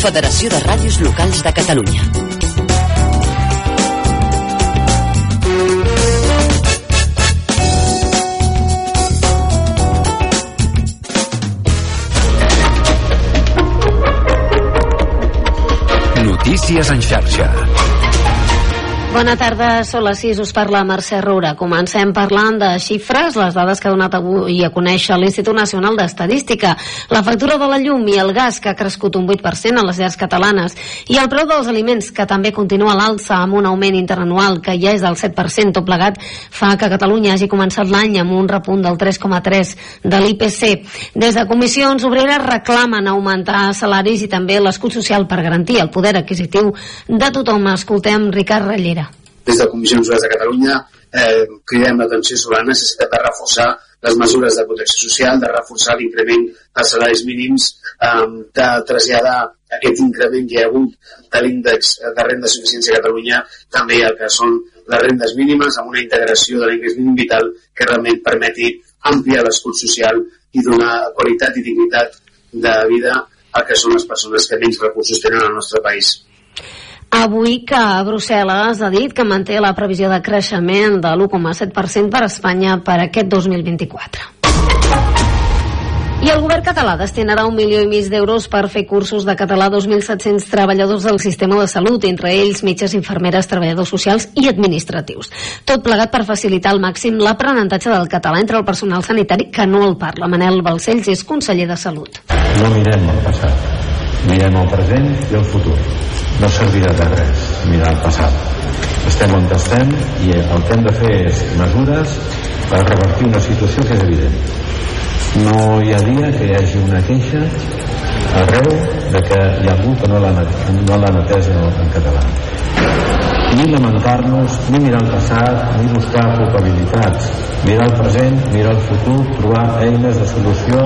Federació de Ràdios Locals de Catalunya. Notícies en xarxa. Bona tarda, són les 6, us parla Mercè Roura. Comencem parlant de xifres, les dades que ha donat avui a conèixer l'Institut Nacional d'Estadística. La factura de la llum i el gas, que ha crescut un 8% a les llars catalanes, i el preu dels aliments, que també continua l'alça amb un augment interanual que ja és del 7%, tot plegat, fa que Catalunya hagi començat l'any amb un repunt del 3,3 de l'IPC. Des de comissions obreres reclamen augmentar salaris i també l'escut social per garantir el poder adquisitiu de tothom. Escoltem Ricard Rallera des de Comissions de Catalunya eh, cridem l'atenció sobre la necessitat de reforçar les mesures de protecció social, de reforçar l'increment dels salaris mínims, eh, de traslladar aquest increment que hi ha hagut de l'índex de renda de suficiència a Catalunya també el que són les rendes mínimes amb una integració de l'ingrés mínim vital que realment permeti ampliar l'escut social i donar qualitat i dignitat de vida a que són les persones que menys recursos tenen al nostre país. Avui que Brussel·les ha dit que manté la previsió de creixement de l'1,7% per a Espanya per aquest 2024. I el govern català destinarà un milió i mig d'euros per fer cursos de català a 2.700 treballadors del sistema de salut, entre ells metges, infermeres, treballadors socials i administratius. Tot plegat per facilitar al màxim l'aprenentatge del català entre el personal sanitari que no el parla. Manel Balcells és conseller de Salut. No mirem el passat, mirem el present i el futur. No servirà de res mirar el passat. Estem on estem i el que hem de fer és mesures per revertir una situació que és evident. No hi ha dia que hi hagi una queixa arreu de que hi ha algú que no l'han no atès en, en català. Ni lamentar-nos, ni mirar el passat, ni buscar culpabilitats. Mirar el present, mirar el futur, trobar eines de solució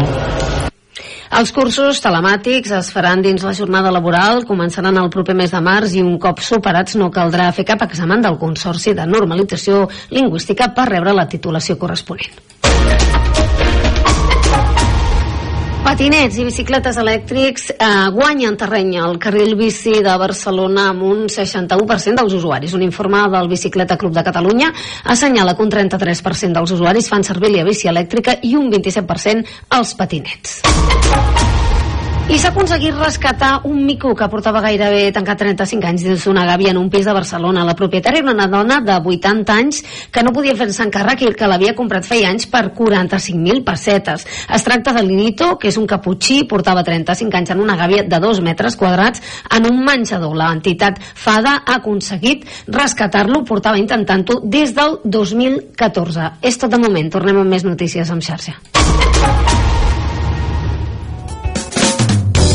els cursos telemàtics es faran dins la jornada laboral, començaran el proper mes de març i un cop superats no caldrà fer cap examen del Consorci de Normalització Lingüística per rebre la titulació corresponent. Patinets i bicicletes elèctrics eh, guanyen terreny al carril bici de Barcelona amb un 61% dels usuaris. Un informe del Bicicleta Club de Catalunya assenyala que un 33% dels usuaris fan servir la bici elèctrica i un 27% els patinets. I s'ha aconseguit rescatar un mico que portava gairebé tancat 35 anys dins d'una gàbia en un pis de Barcelona. La propietària era una dona de 80 anys que no podia fer-se encàrrec i que l'havia comprat feia anys per 45.000 pessetes. Es tracta de l'Inito, que és un caputxí, portava 35 anys en una gàbia de 2 metres quadrats en un menjador. L'entitat FADA ha aconseguit rescatar-lo, portava intentant-ho des del 2014. És tot de moment, tornem amb més notícies en xarxa.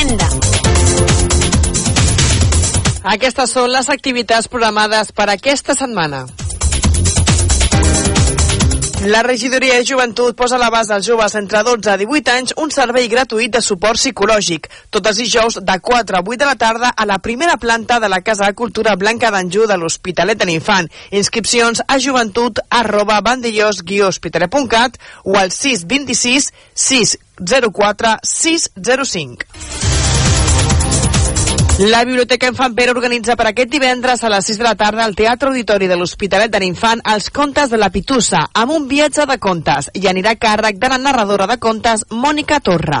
L'agenda. Aquestes són les activitats programades per aquesta setmana. La regidoria de joventut posa a l'abast als joves entre 12 i 18 anys un servei gratuït de suport psicològic, tots els dijous de 4 a 8 de la tarda a la primera planta de la Casa de Cultura Blanca d'Anjou de l'Hospitalet de l'Infant. Inscripcions a joventut arroba bandellós-hospitalet.cat o al 626 604 605. La Biblioteca Infant Pere organitza per aquest divendres a les 6 de la tarda al Teatre Auditori de l'Hospitalet de l'Infant els contes de la Pitussa, amb un viatge de contes, i anirà a càrrec de la narradora de contes, Mònica Torra.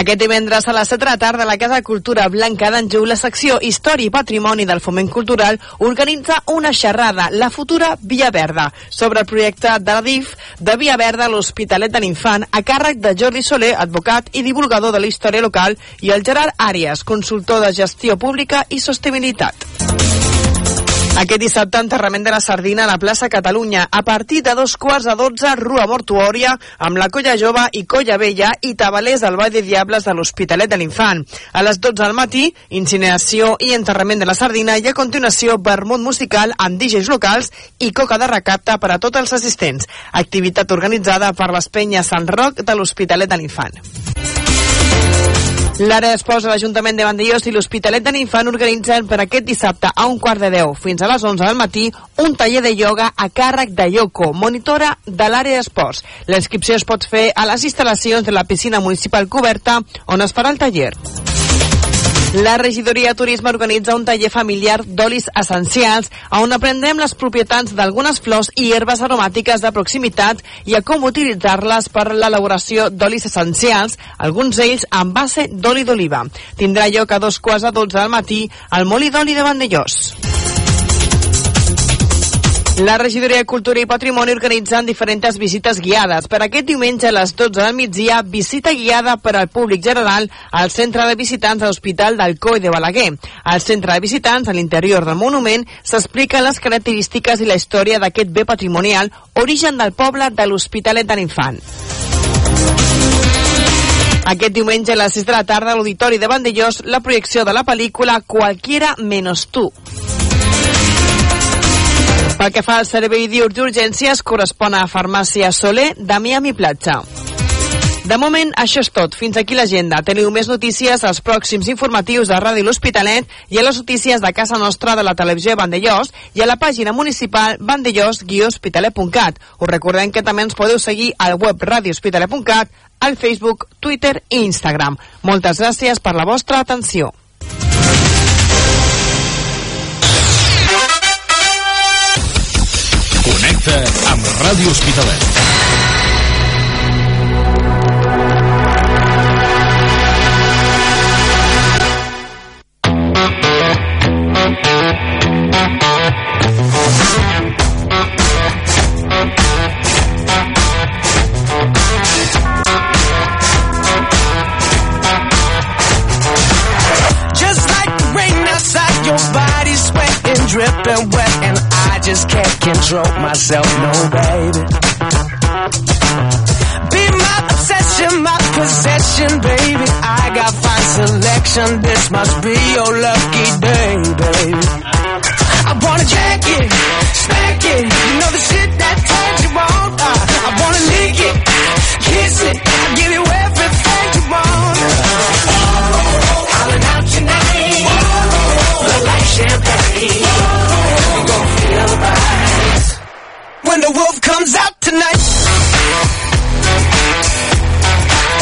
Aquest divendres a les 7 de la tarda la Casa de Cultura Blanca d'Anjou, la secció Història i Patrimoni del Foment Cultural organitza una xerrada, la futura Via Verda, sobre el projecte de la DIF de Via Verda a l'Hospitalet de l'Infant, a càrrec de Jordi Soler, advocat i divulgador de la història local, i el Gerard Àrias, consultor de gestió pública i sostenibilitat. Aquest dissabte, enterrament de la sardina a la plaça Catalunya. A partir de dos quarts de dotze, rua mortuòria amb la colla jove i colla vella i tabalers del Vall de Diables de l'Hospitalet de l'Infant. A les 12 del matí, incineració i enterrament de la sardina i a continuació vermut musical amb DJs locals i coca de recapte per a tots els assistents. Activitat organitzada per les penyes Sant Roc de l'Hospitalet de l'Infant. L'àrea d'esports de l'Ajuntament de Vandellós i l'Hospitalet de l'Infant organitzen per aquest dissabte a un quart de deu fins a les 11 del matí un taller de ioga a càrrec de Yoko, monitora de l'àrea d'esports. La inscripció es pot fer a les instal·lacions de la piscina municipal coberta on es farà el taller. La regidoria de Turisme organitza un taller familiar d'olis essencials on aprendrem les propietats d'algunes flors i herbes aromàtiques de proximitat i a com utilitzar-les per l'elaboració d'olis essencials, alguns d'ells amb base d'oli d'oliva. Tindrà lloc a dos quarts a dotze del matí al Molí d'Oli de Vandellós. La regidoria de Cultura i Patrimoni organitzen diferents visites guiades. Per aquest diumenge a les 12 del migdia, visita guiada per al públic general al centre de visitants de l'Hospital del Coi de Balaguer. Al centre de visitants, a l'interior del monument, s'expliquen les característiques i la història d'aquest bé patrimonial, origen del poble de l'Hospitalet de l'Infant. Aquest diumenge a les 6 de la tarda a l'Auditori de Vandellós la projecció de la pel·lícula Cualquiera menos tú. Pel que fa al servei diur d'urgències, correspon a Farmàcia Soler de Miami Platja. De moment, això és tot. Fins aquí l'agenda. Teniu més notícies als pròxims informatius de Ràdio L'Hospitalet i a les notícies de casa nostra de la televisió de Vandellós i a la pàgina municipal vandellós-hospitalet.cat. Us recordem que també ens podeu seguir al web radiohospitalet.cat, al Facebook, Twitter i Instagram. Moltes gràcies per la vostra atenció. Connecta amb Ràdio Hospitalet. Just like the rain outside, your body's dripping wet, and I just can't control myself, no baby. Be my obsession, my possession, baby. I got fine selection, this must be your lucky day, baby. I wanna jack it, smack it, you know the shit that turns you on. Uh, I wanna lick it, kiss it, give you everything you want. Hollering out your name, look like champagne. When the wolf comes out tonight.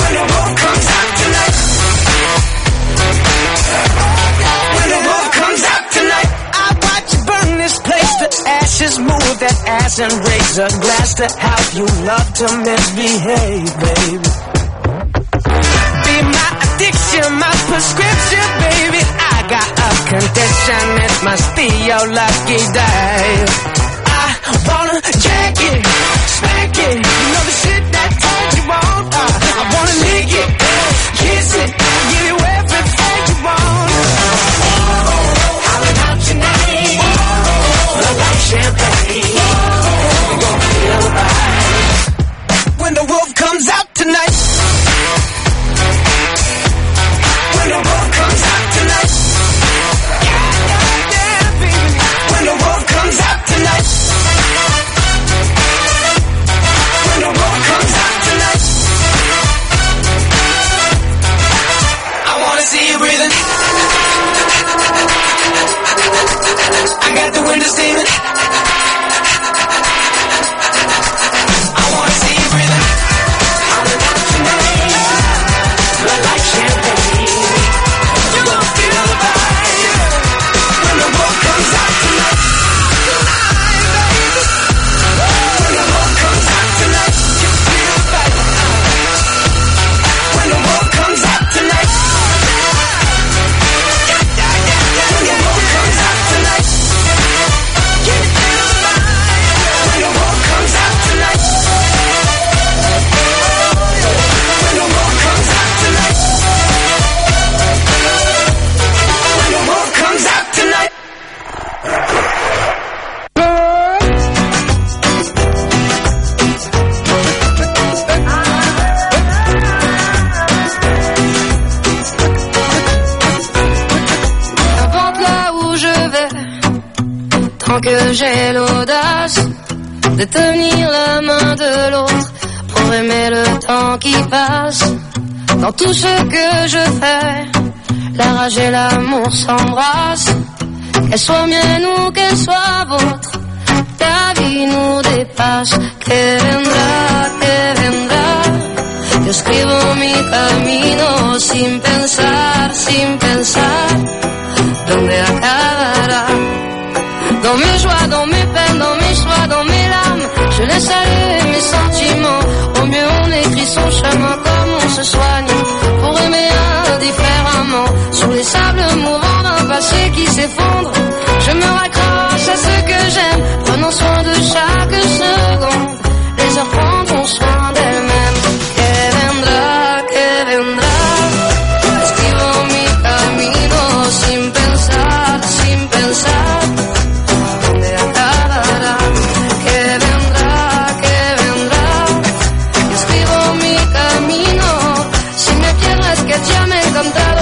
When the wolf comes out tonight. When the wolf comes out tonight. I watch you burn this place to ashes, move that ass and raise a glass to how you love to misbehave, baby. Be my addiction, my prescription, baby. I got a condition, it must be your lucky day. I wanna jack it, smack it, you know the shit that turns you on. Uh, I wanna lick it, kiss it, give you everything you want. the windows, demon. tout ce que je fais. La rage et l'amour s'embrassent, qu'elle soit mienne ou qu'elle soit vôtre. Ta vie nous dépasse, que vendra, que vendra. Yo escribo mi camino sin pensar, sin pensar, donde acaba.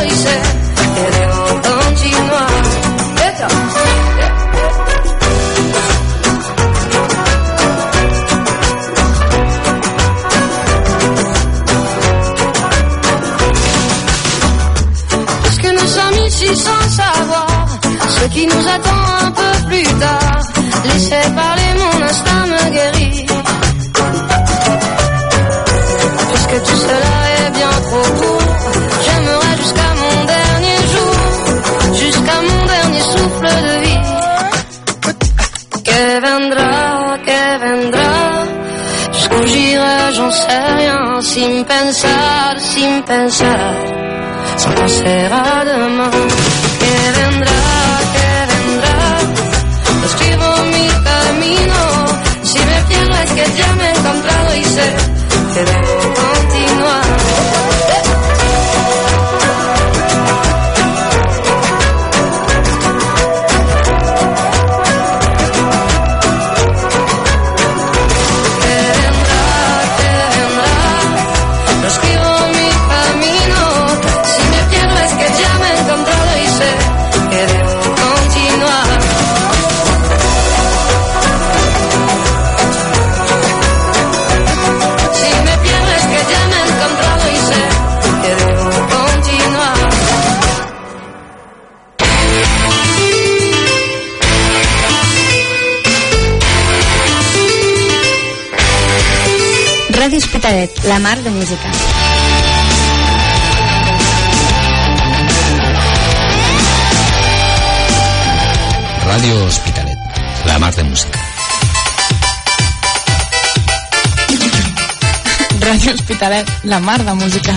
dice sin pensar, sin pensar, solo será demain que vendrá, que vendrá. Describo mi camino, si me pierdo es que ya me he encontrado y sé La mar de música. Radio Hospitalet, la mar de música. Radio Hospitalet, la mar de música.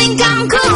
think I'm cool.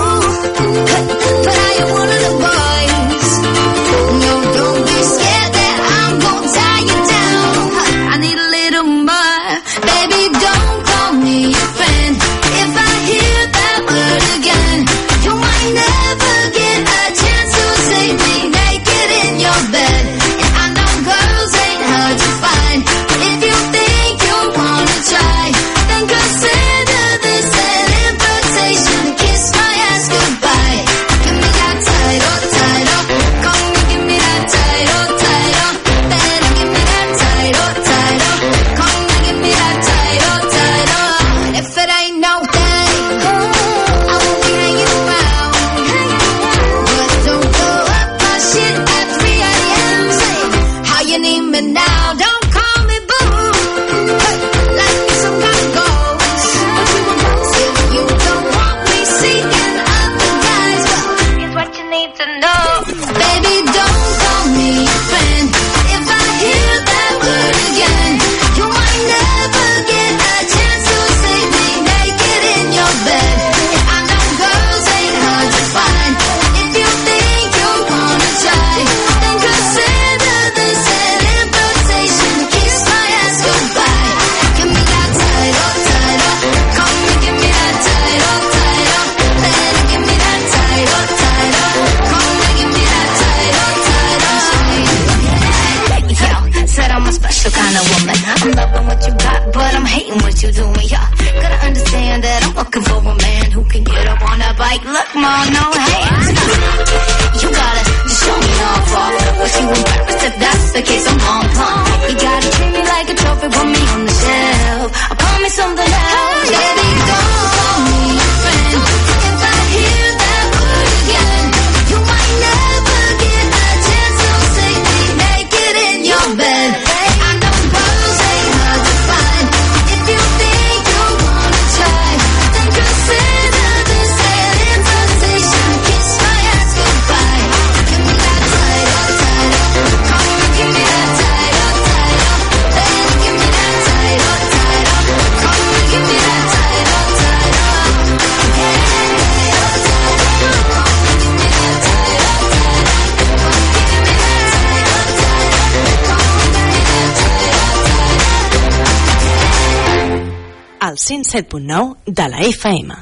107.9 de la FM.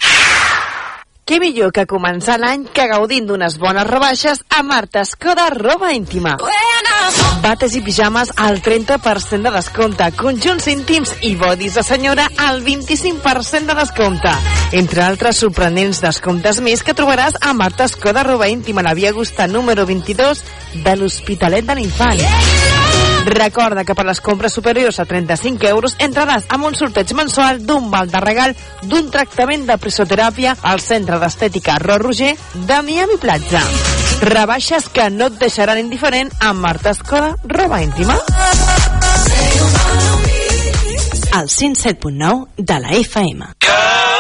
Què millor que començar l'any que gaudint d'unes bones rebaixes a Marta Escoda Roba Íntima. Ué! Bates i pijames al 30% de descompte. Conjunts íntims i bodis de senyora al 25% de descompte. Entre altres sorprenents descomptes més que trobaràs a Marta Escoda Roba Íntima, la via Gusta número 22 de l'Hospitalet de l'Infant. Yeah! Recorda que per les compres superiors a 35 euros entraràs amb un sorteig mensual d'un val de regal d'un tractament de presoteràpia al Centre d'Estètica Ro Roger de Miami Platja. Rebaixes que no et deixaran indiferent amb Marta Escola, roba íntima. Al 107.9 de la FM. Yeah!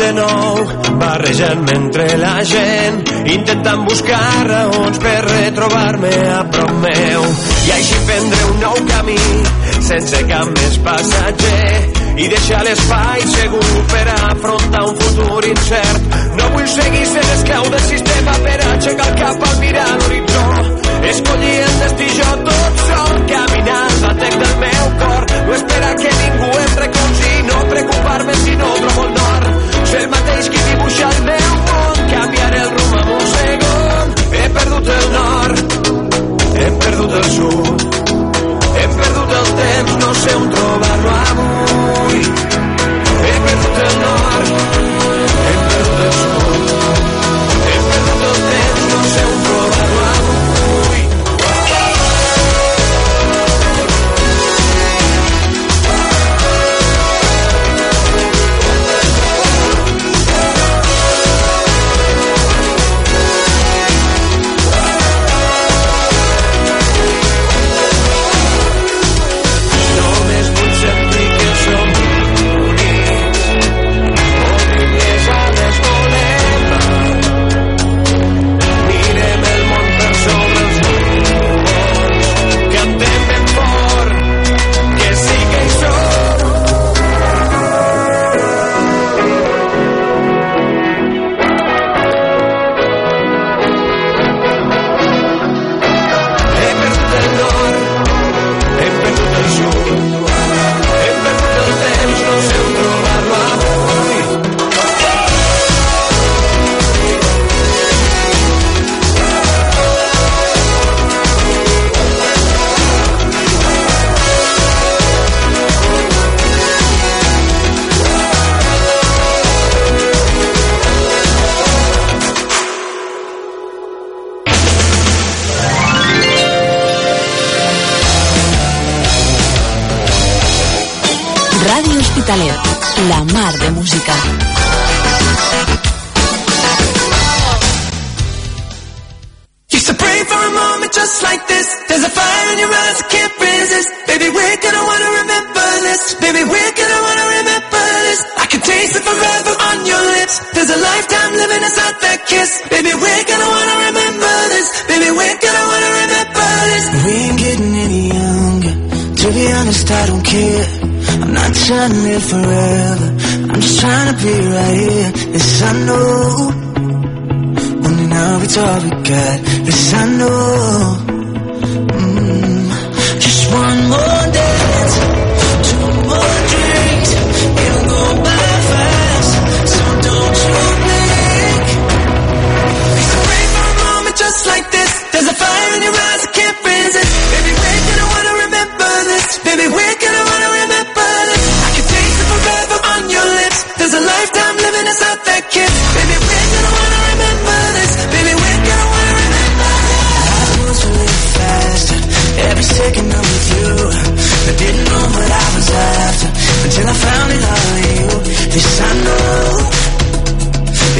de nou, barrejant mentre la gent, intentant buscar raons per retrobar-me a prop meu. I així prendre un nou camí, sense cap més passatger, i deixar l'espai segur per afrontar un futur incert. No vull seguir sent esclau del sistema per aixecar el cap al mirar l'horitzó. Escollir el destí jo tot sol, caminant la tec del meu cor. No esperar que ningú em recolzi, no preocupar-me si no trobo el nord ser el mateix que dibuixa el meu món, canviaré el rumb en un segon. He perdut el nord, he perdut el sud, he perdut el temps, no sé on trobar-lo avui. He perdut el nord, he perdut el sud.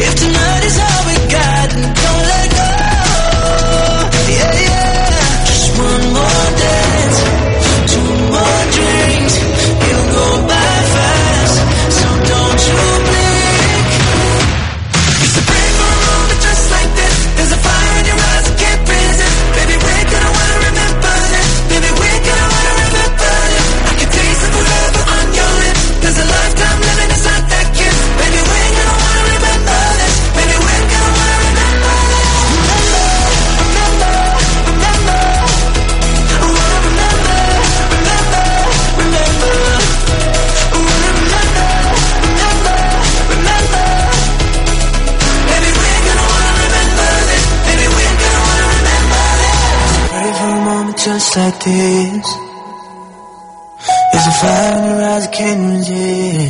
If tonight is over nights like this Is a fire in your eyes I can't resist.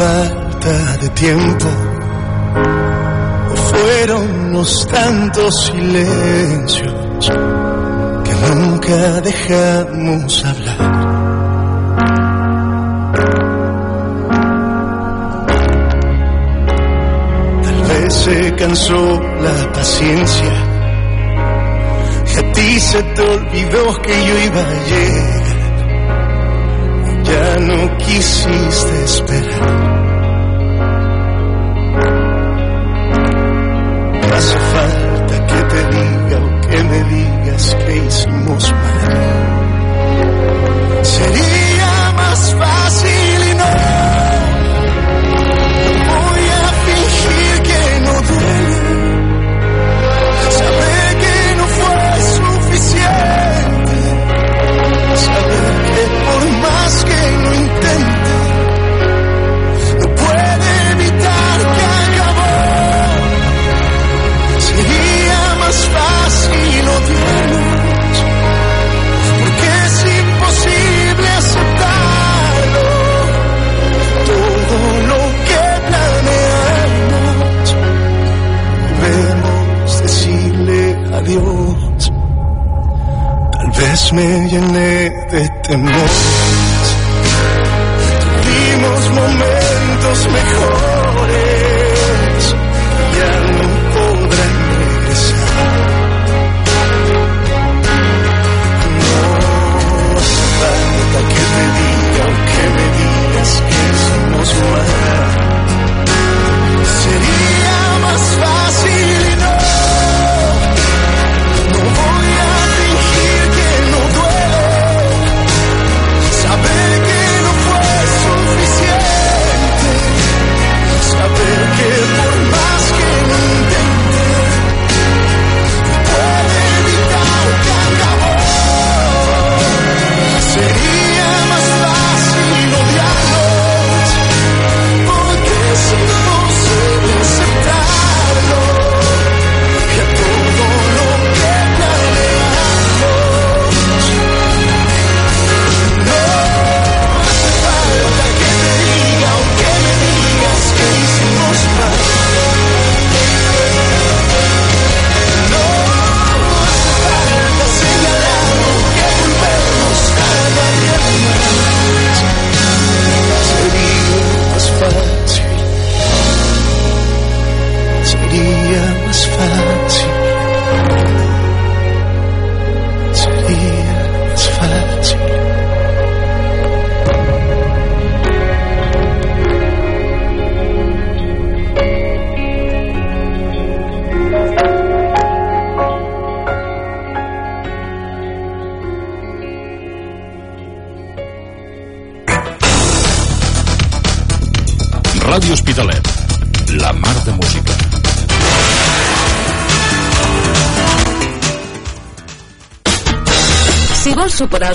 falta de tiempo o fueron los tantos silencios que nunca dejamos hablar. Tal vez se cansó la paciencia y a ti se te olvidó que yo iba a llegar ya no quisiste esperar. Feliz. me llené de temor. Tuvimos momentos mejores.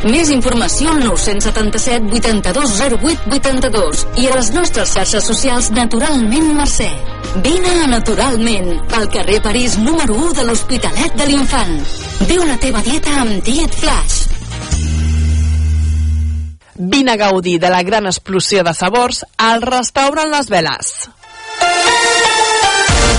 Més informació al 977 82 08 82 i a les nostres xarxes socials Naturalment Mercè. Vine a Naturalment, al carrer París número 1 de l'Hospitalet de l'Infant. Viu la teva dieta amb Diet Flash. Vine a gaudir de la gran explosió de sabors al restaurant Les Veles.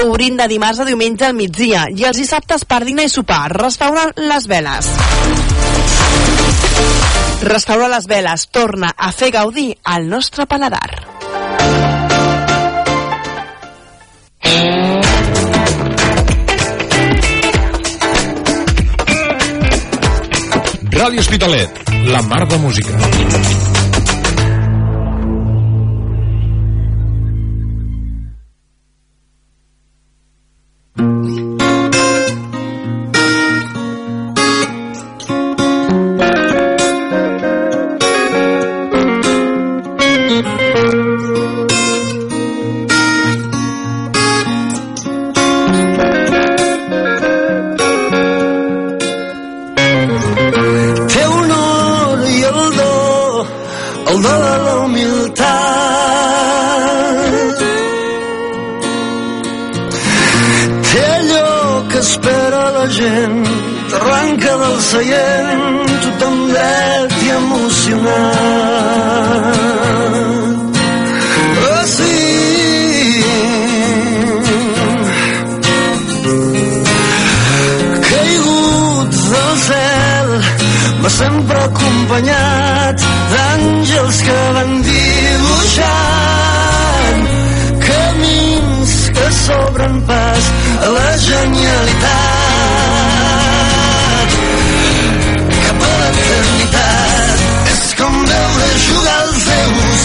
Obrint de dimarts a diumenge al migdia i els dissabtes per dinar i sopar. Restaurant Les Veles. Restaurant Les Veles torna a fer gaudir al nostre paladar. Ràdio Hospitalet, la mar de música. El de la humilitat. Té allò que espera la gent, t'arranca del seient, tothom dret i emocionat. M'ha sempre acompanyat d'àngels que van dibuixant camins que s'obren pas a la genialitat. Cap a l'eternitat. És com veure jugar els déus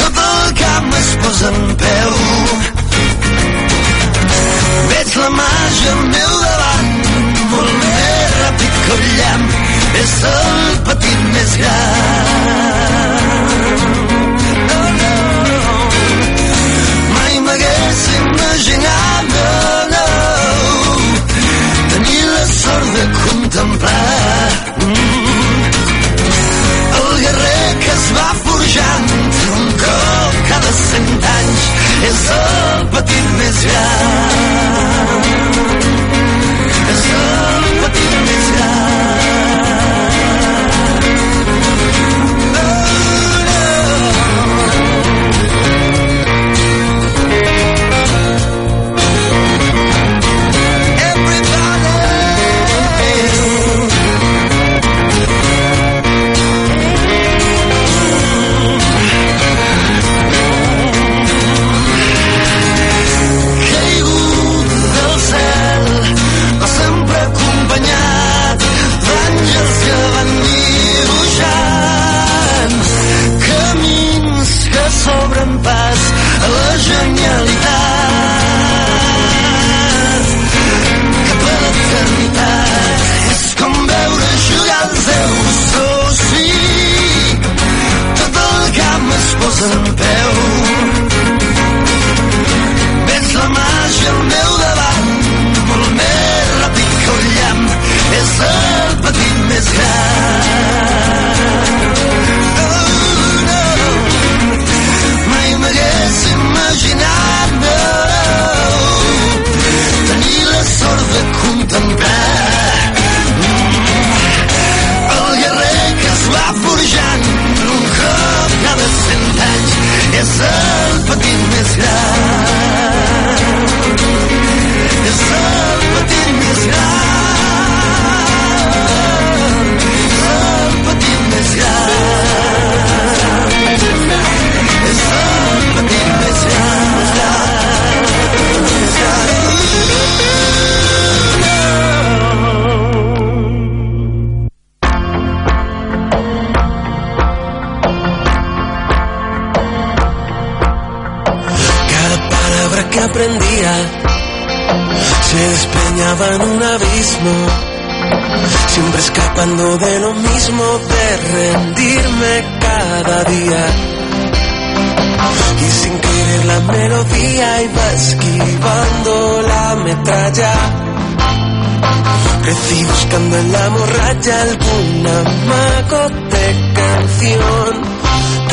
tot el camp es posa en peu. Veig la màgia el llamp, és el petit més gran. No, no, mai m'hagués imaginat, no, no, tenir la sort de contemplar mm, el guerrer que es va forjant un cop cada cent anys és el petit més gran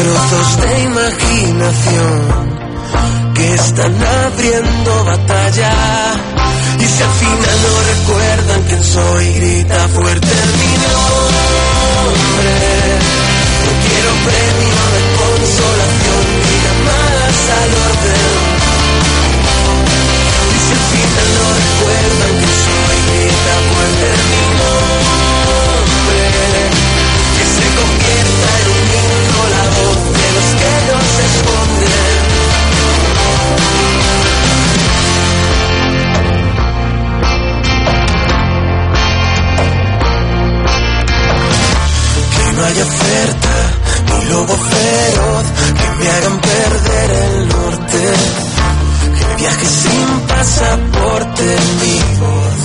trozos de imaginación que están abriendo batalla. Y si al final no recuerdan quién soy, grita fuerte mi nombre. No quiero premio de consolación ni llamadas al orden. Y si al final no recuerdan quién soy, grita fuerte. de oferta, lobo feroz que me hagan perder el norte. Que viaje sin pasaporte mi voz.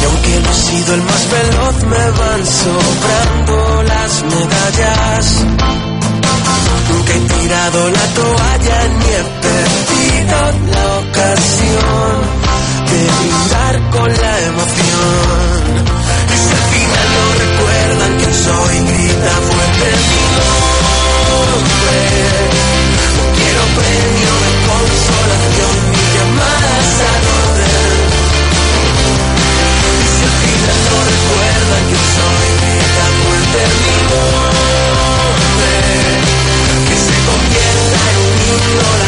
Y aunque no he sido el más veloz, me van sobrando las medallas. Nunca he tirado la toalla ni he perdido la ocasión de brindar con la emoción. No recuerda que soy grita fuerte en mi nombre. No quiero premio de consolación, mi llamada salud. Y si el grita no recuerda que soy grita fuerte en mi nombre, que se convierta en un ignorante.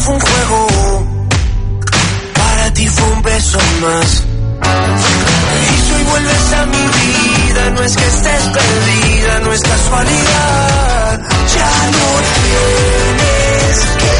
fue un juego, para ti fue un beso más. Y si hoy vuelves a mi vida, no es que estés perdida, no es casualidad, ya no tienes que.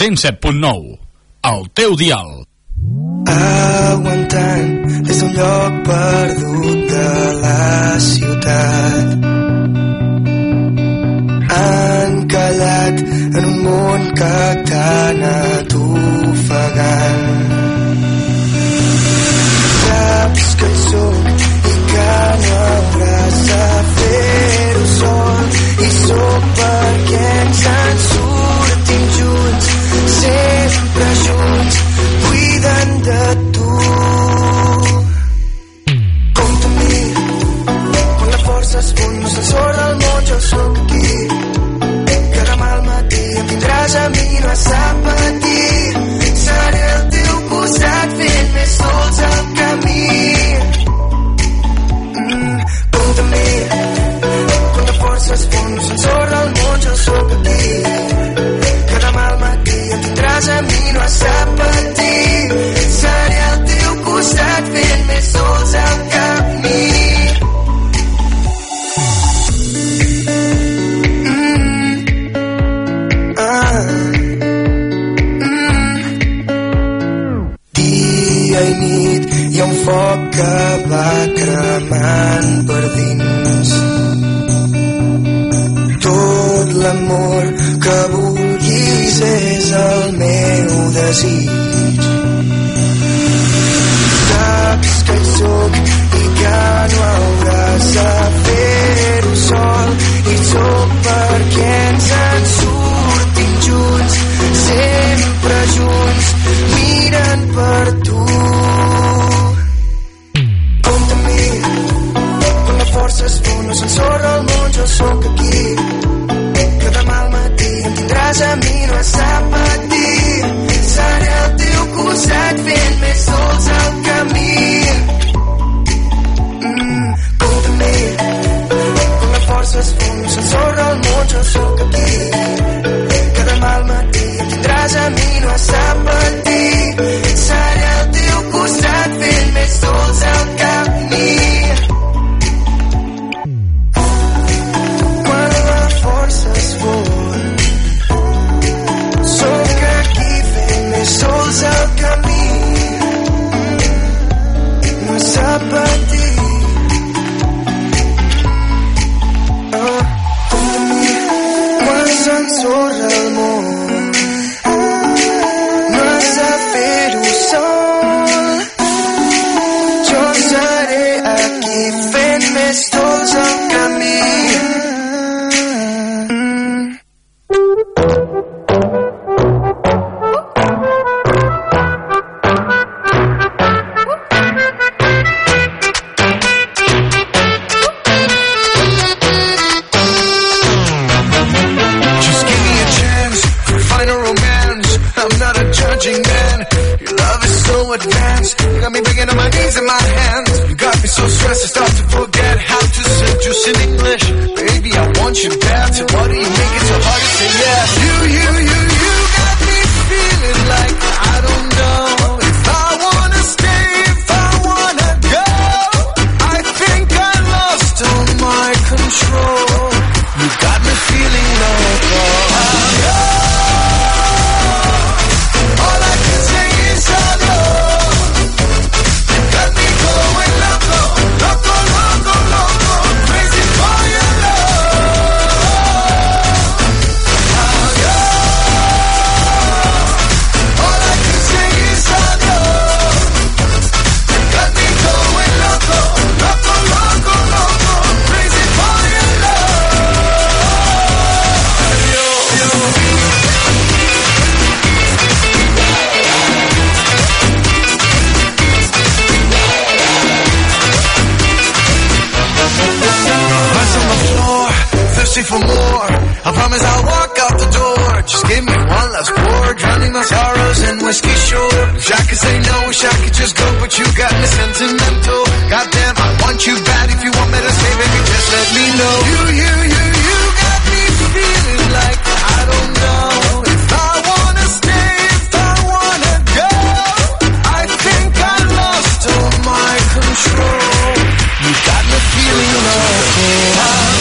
107.9, el teu dial. Aguantant des d'un lloc perdut de la ciutat encallat en un món que tant tant per dins. Tot l'amor que vulguis és el meu desig. in my hands. You got me so stressed, I start to forget how to seduce in English. Baby, I want you bad, so why do you make it so hard to say yes? You, you, you, you got me feeling like. and whiskey sure. I could say no, wish I could just go, but you got me sentimental. Goddamn, I want you bad. If you want me to stay, baby, just let me know. You, you, you, you got me feeling like I don't know. Control. You got me feeling awful.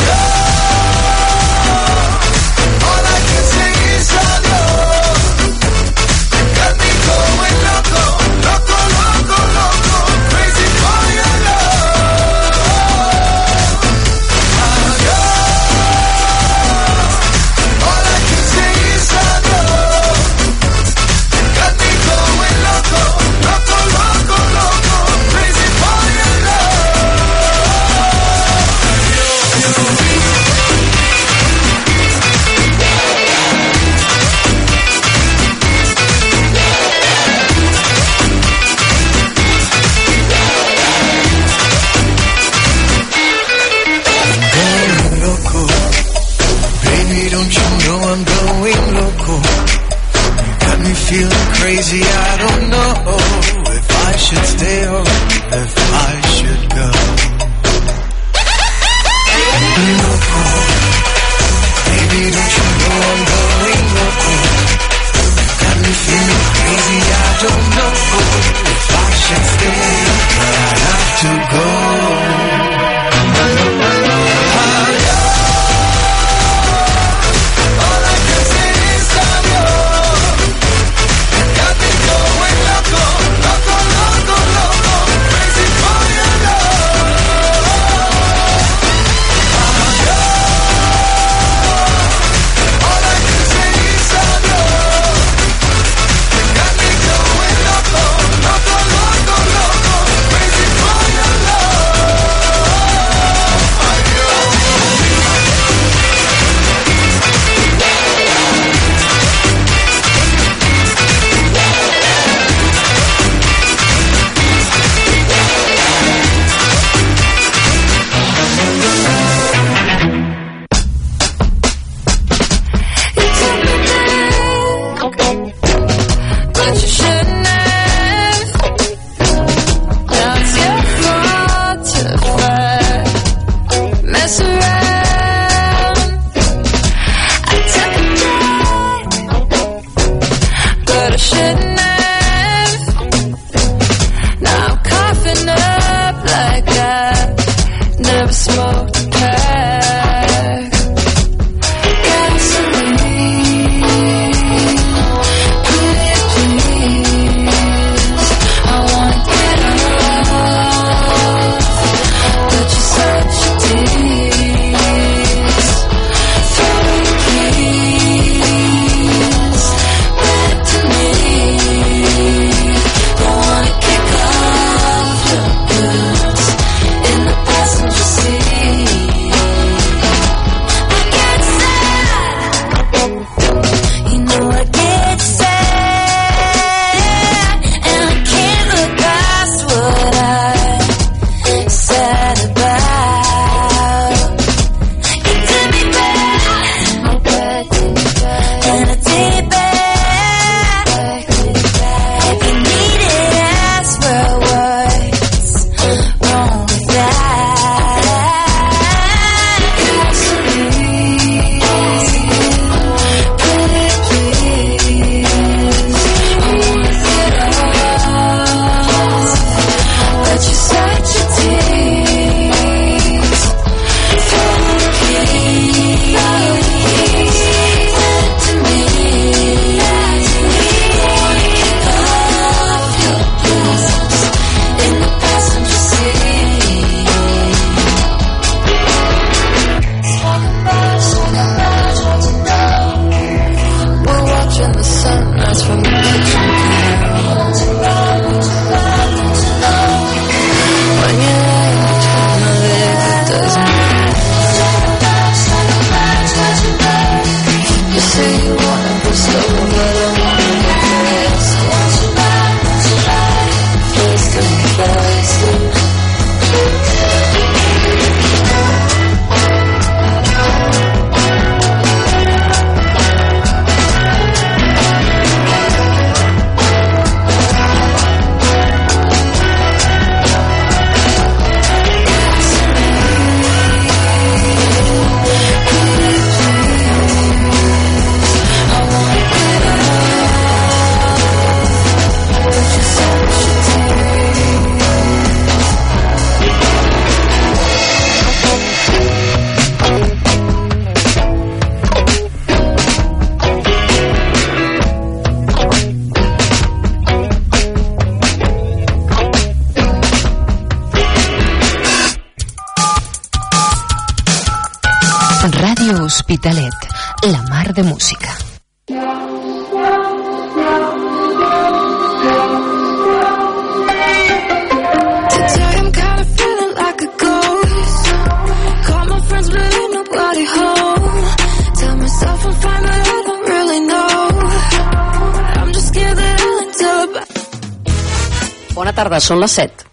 Tarda, són les 7.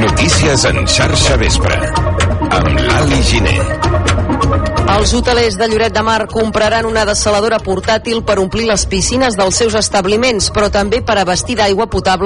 Notícies en xarxa vespre. Amb l'Ali Giner. Els hotelers de Lloret de Mar compraran una desaladora portàtil per omplir les piscines dels seus establiments, però també per abastir d'aigua potable